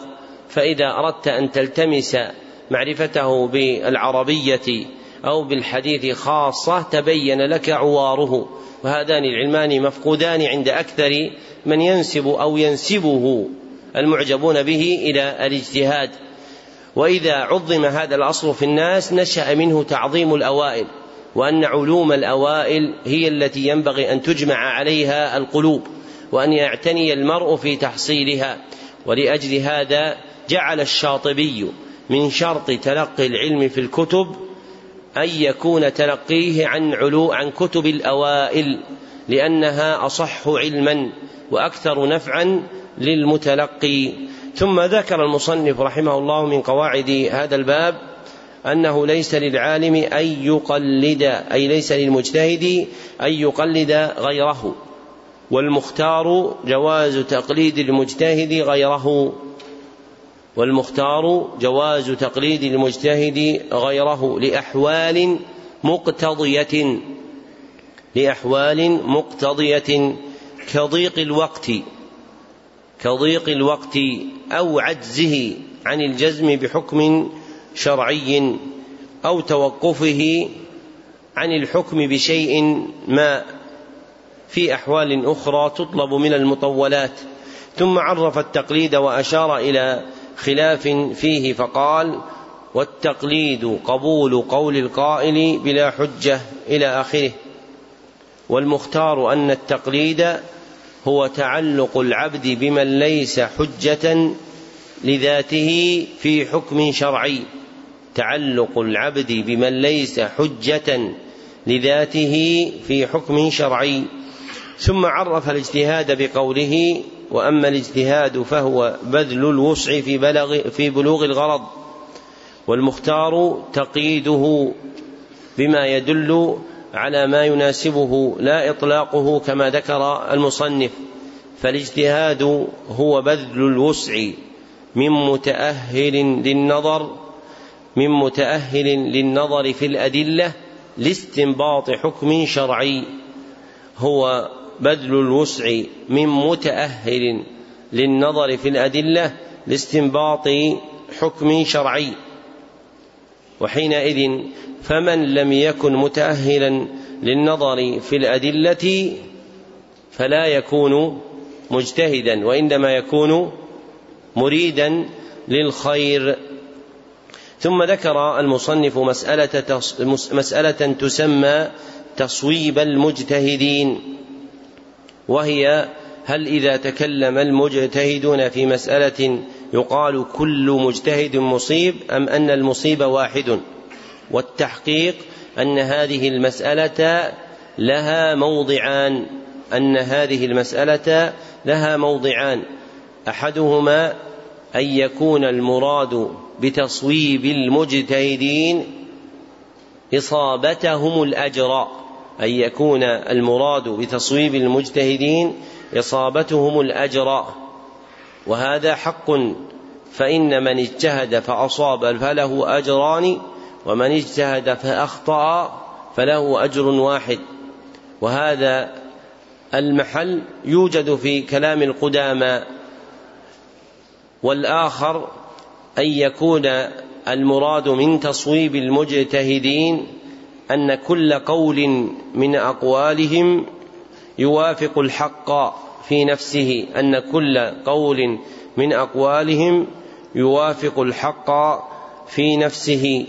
فإذا أردت أن تلتمس معرفته بالعربية أو بالحديث خاصة تبين لك عواره. وهذان العلمان مفقودان عند أكثر من ينسب أو ينسبه المعجبون به إلى الاجتهاد. وإذا عظم هذا الأصل في الناس نشأ منه تعظيم الأوائل وأن علوم الأوائل هي التي ينبغي أن تجمع عليها القلوب وأن يعتني المرء في تحصيلها. ولأجل هذا جعل الشاطبي من شرط تلقي العلم في الكتب أن يكون تلقيه عن علو عن كتب الأوائل لأنها أصح علما وأكثر نفعا للمتلقي. ثم ذكر المصنف رحمه الله من قواعد هذا الباب أنه ليس للعالم أن يقلد أي ليس للمجتهد أن يقلد غيره والمختار جواز تقليد المجتهد غيره والمختار جواز تقليد المجتهد غيره لأحوال مقتضية لأحوال مقتضية كضيق الوقت. كضيق الوقت أو عجزه عن الجزم بحكم شرعي أو توقفه عن الحكم بشيء ما في أحوال أخرى تطلب من المطولات. ثم عرف التقليد وأشار إلى خلاف فيه فقال والتقليد قبول قول القائل بلا حجة إلى آخره. والمختار أن التقليد هو تعلق العبد بمن ليس حجة لذاته في حكم شرعي. تعلق العبد بمن ليس حجة لذاته في حكم شرعي. ثم عرف الاجتهاد بقوله وأما الاجتهاد فهو بذل الوسع في بلغ في بلوغ الغرض. والمختار تقييده بما يدل على ما يناسبه لا إطلاقه كما ذكر المصنف. فالاجتهاد هو بذل الوسع من متأهل للنظر من متأهل للنظر في الأدلة لاستنباط حكم شرعي. هو بذل الوسع من متأهل للنظر في الأدلة لاستنباط حكم شرعي. وحينئذ فمن لم يكن متأهلا للنظر في الأدلة فلا يكون مجتهدا وإنما يكون مريدا للخير. ثم ذكر المصنف مسألة مسألة تسمى تصويب المجتهدين وهي هل إذا تكلم المجتهدون في مسألة يقال كل مجتهد مصيب أم أن المصيب واحد؟ والتحقيق أن هذه المسألة لها موضعان أن هذه المسألة لها موضعان. أحدهما أن يكون المراد بتصويب المجتهدين إصابتهم الأجر أن يكون المراد بتصويب المجتهدين إصابتهم الأجر. وهذا حق فإن من اجتهد فأصاب فله أجران ومن اجتهد فأخطأ فله أجر واحد. وهذا المحل يوجد في كلام القدامى والآخر أن يكون المراد من تصويب المجتهدين أن كل قول من أقوالهم يوافق الحق. في نفسه أن كل قول من أقوالهم يوافق الحق في نفسه.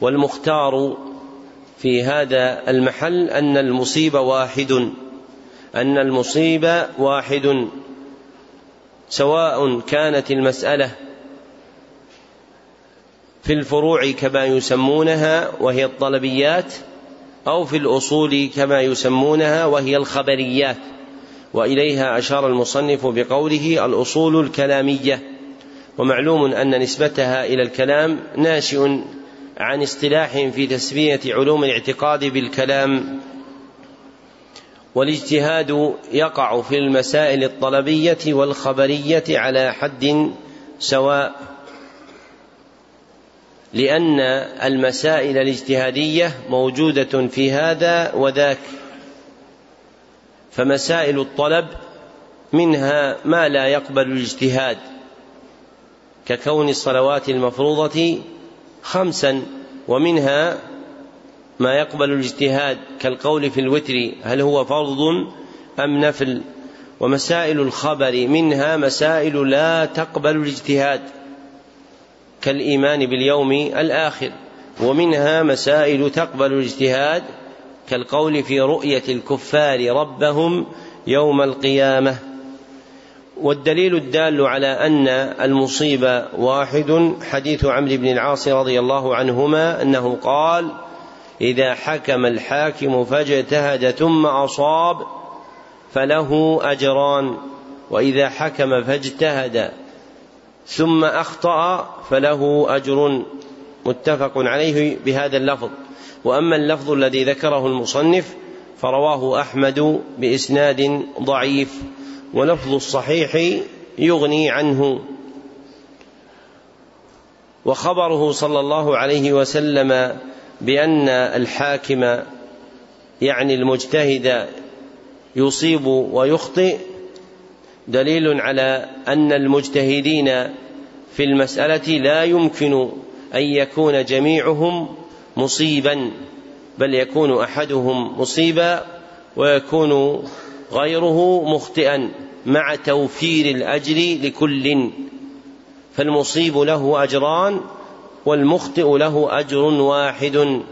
والمختار في هذا المحل أن المصيب واحد أن المصيب واحد. سواء كانت المسألة في الفروع كما يسمونها وهي الطلبيات أو في الأصول كما يسمونها وهي الخبريات. وإليها أشار المصنف بقوله الأصول الكلامية. ومعلوم أن نسبتها إلى الكلام ناشئ عن اصطلاح في تسمية علوم الاعتقاد بالكلام. والاجتهاد يقع في المسائل الطلبية والخبرية على حد سواء لأن المسائل الاجتهادية موجودة في هذا وذاك. فمسائل الطلب منها ما لا يقبل الاجتهاد ككون الصلوات المفروضة خمسا ومنها ما يقبل الاجتهاد كالقول في الوتر هل هو فرض أم نفل؟ ومسائل الخبر منها مسائل لا تقبل الاجتهاد كالإيمان باليوم الآخر ومنها مسائل تقبل الاجتهاد كالقول في رؤية الكفار ربهم يوم القيامة. والدليل الدال على أن المصيبة واحد حديث عمرو بن العاص رضي الله عنهما أنه قال إذا حكم الحاكم فاجتهد ثم أصاب فله أجران وإذا حكم فاجتهد ثم أخطأ فله أجر. متفق عليه بهذا اللفظ. وأما اللفظ الذي ذكره المصنف فرواه أحمد بإسناد ضعيف ولفظ الصحيح يغني عنه. وخبره صلى الله عليه وسلم بأن الحاكم يعني المجتهد يصيب ويخطئ دليل على أن المجتهدين في المسألة لا يمكن أن يكون جميعهم مصيبا بل يكون أحدهم مصيبا ويكون غيره مخطئا مع توفير الأجر لكل. فالمصيب له أجران والمخطئ له أجر واحد.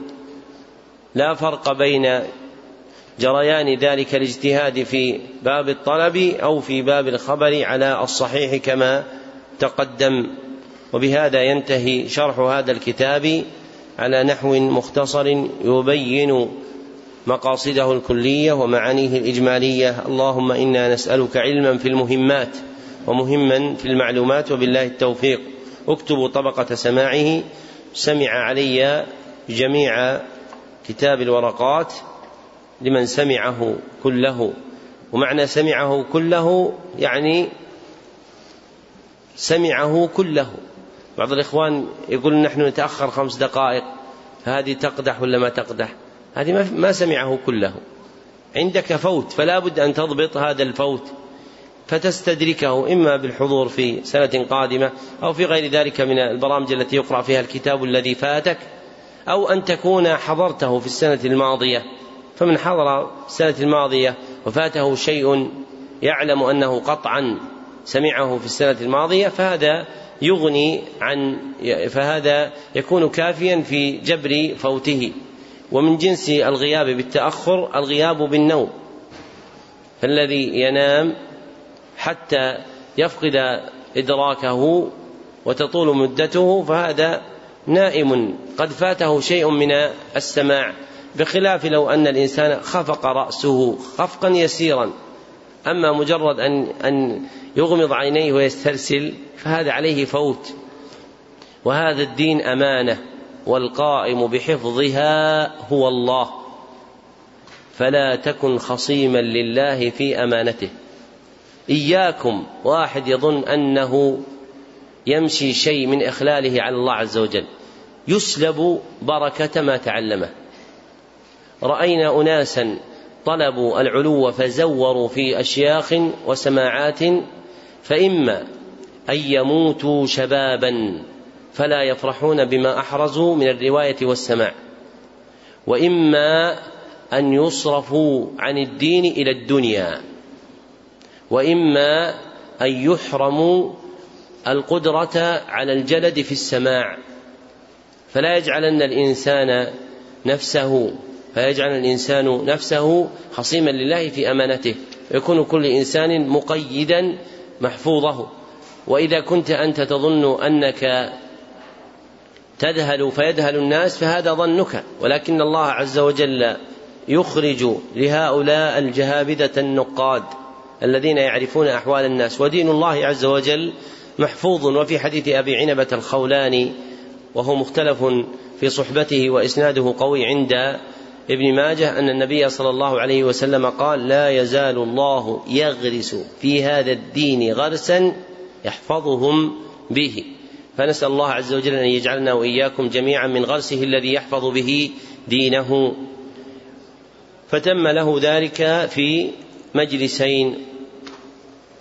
لا فرق بين جريان ذلك الاجتهاد في باب الطلب أو في باب الخبر على الصحيح كما تقدم. وبهذا ينتهي شرح هذا الكتاب. على نحو مختصر يبين مقاصده الكلية ومعانيه الإجمالية. اللهم إنا نسألك علما في المهمات ومهما في المعلومات وبالله التوفيق. اكتبوا طبقة سماعه. سمع علي جميع كتاب الورقات لمن سمعه كله. ومعنى سمعه كله يعني سمعه كله. بعض الإخوان يقول نحن نتأخر خمس دقائق هذه تقدح ولا ما تقدح؟ هذه ما سمعه كله. عندك فوت فلا بد أن تضبط هذا الفوت فتستدركه إما بالحضور في سنة قادمة أو في غير ذلك من البرامج التي يقرأ فيها الكتاب الذي فاتك أو أن تكون حضرته في السنة الماضية. فمن حضر السنة الماضية وفاته شيء يعلم أنه قطعا سمعه في السنة الماضية فهذا يغني عن فهذا يكون كافيا في جبر فوته. ومن جنس الغياب بالتأخر الغياب بالنوم. فالذي ينام حتى يفقد إدراكه وتطول مدته فهذا نائم. قد فاته شيء من السماع. بخلاف لو أن الإنسان خفق رأسه خفقا يسيرا. أما مجرد أن أن يغمض عينيه ويسترسل فهذا عليه فوت. وهذا الدين أمانة والقائم بحفظها هو الله. فلا تكن خصيما لله في أمانته. إياكم واحد يظن أنه يمشي شيء من إخلاله على الله عز وجل. يسلب بركة ما تعلمه. رأينا أناسا طلبوا العلو فزوروا في أشياخ وسماعات فإما أن يموتوا شبابا فلا يفرحون بما أحرزوا من الرواية والسماع وإما أن يصرفوا عن الدين إلى الدنيا وإما أن يحرموا القدرة على الجلد في السماع. فلا يجعلن الإنسان نفسه فيجعل الإنسان نفسه خصيما لله في أمانته. يكون كل إنسان مقيدا محفوظه. وإذا كنت أنت تظن أنك تذهل فيذهل الناس فهذا ظنك. ولكن الله عز وجل يخرج لهؤلاء الجهابذة النقاد الذين يعرفون أحوال الناس. ودين الله عز وجل محفوظ. وفي حديث أبي عنبة الخولاني وهو مختلف في صحبته وإسناده قوي عند ابن ماجه أن النبي صلى الله عليه وسلم قال لا يزال الله يغرس في هذا الدين غرسا يحفظهم به. فنسأل الله عز وجل أن يجعلنا وإياكم جميعا من غرسه الذي يحفظ به دينه. فتم له ذلك في مجلسين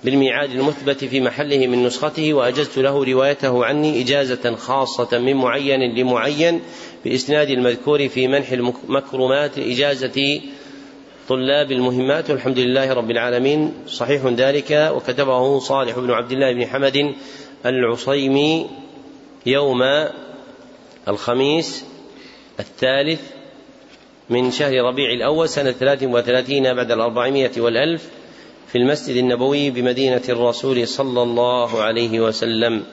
بالميعاد المثبت في محله من نسخته وأجزت له روايته عني إجازة خاصة من معين لمعين بإسناد المذكور في منح المكرمات إجازة طلاب المهمات والحمد لله رب العالمين. صحيح ذلك وكتبه صالح بن عبد الله بن حمد العصيمي يوم الخميس الثالث من شهر ربيع الأول سنة ثلاث وثلاثين بعد الأربعمائة والألف في المسجد النبوي بمدينة الرسول صلى الله عليه وسلم.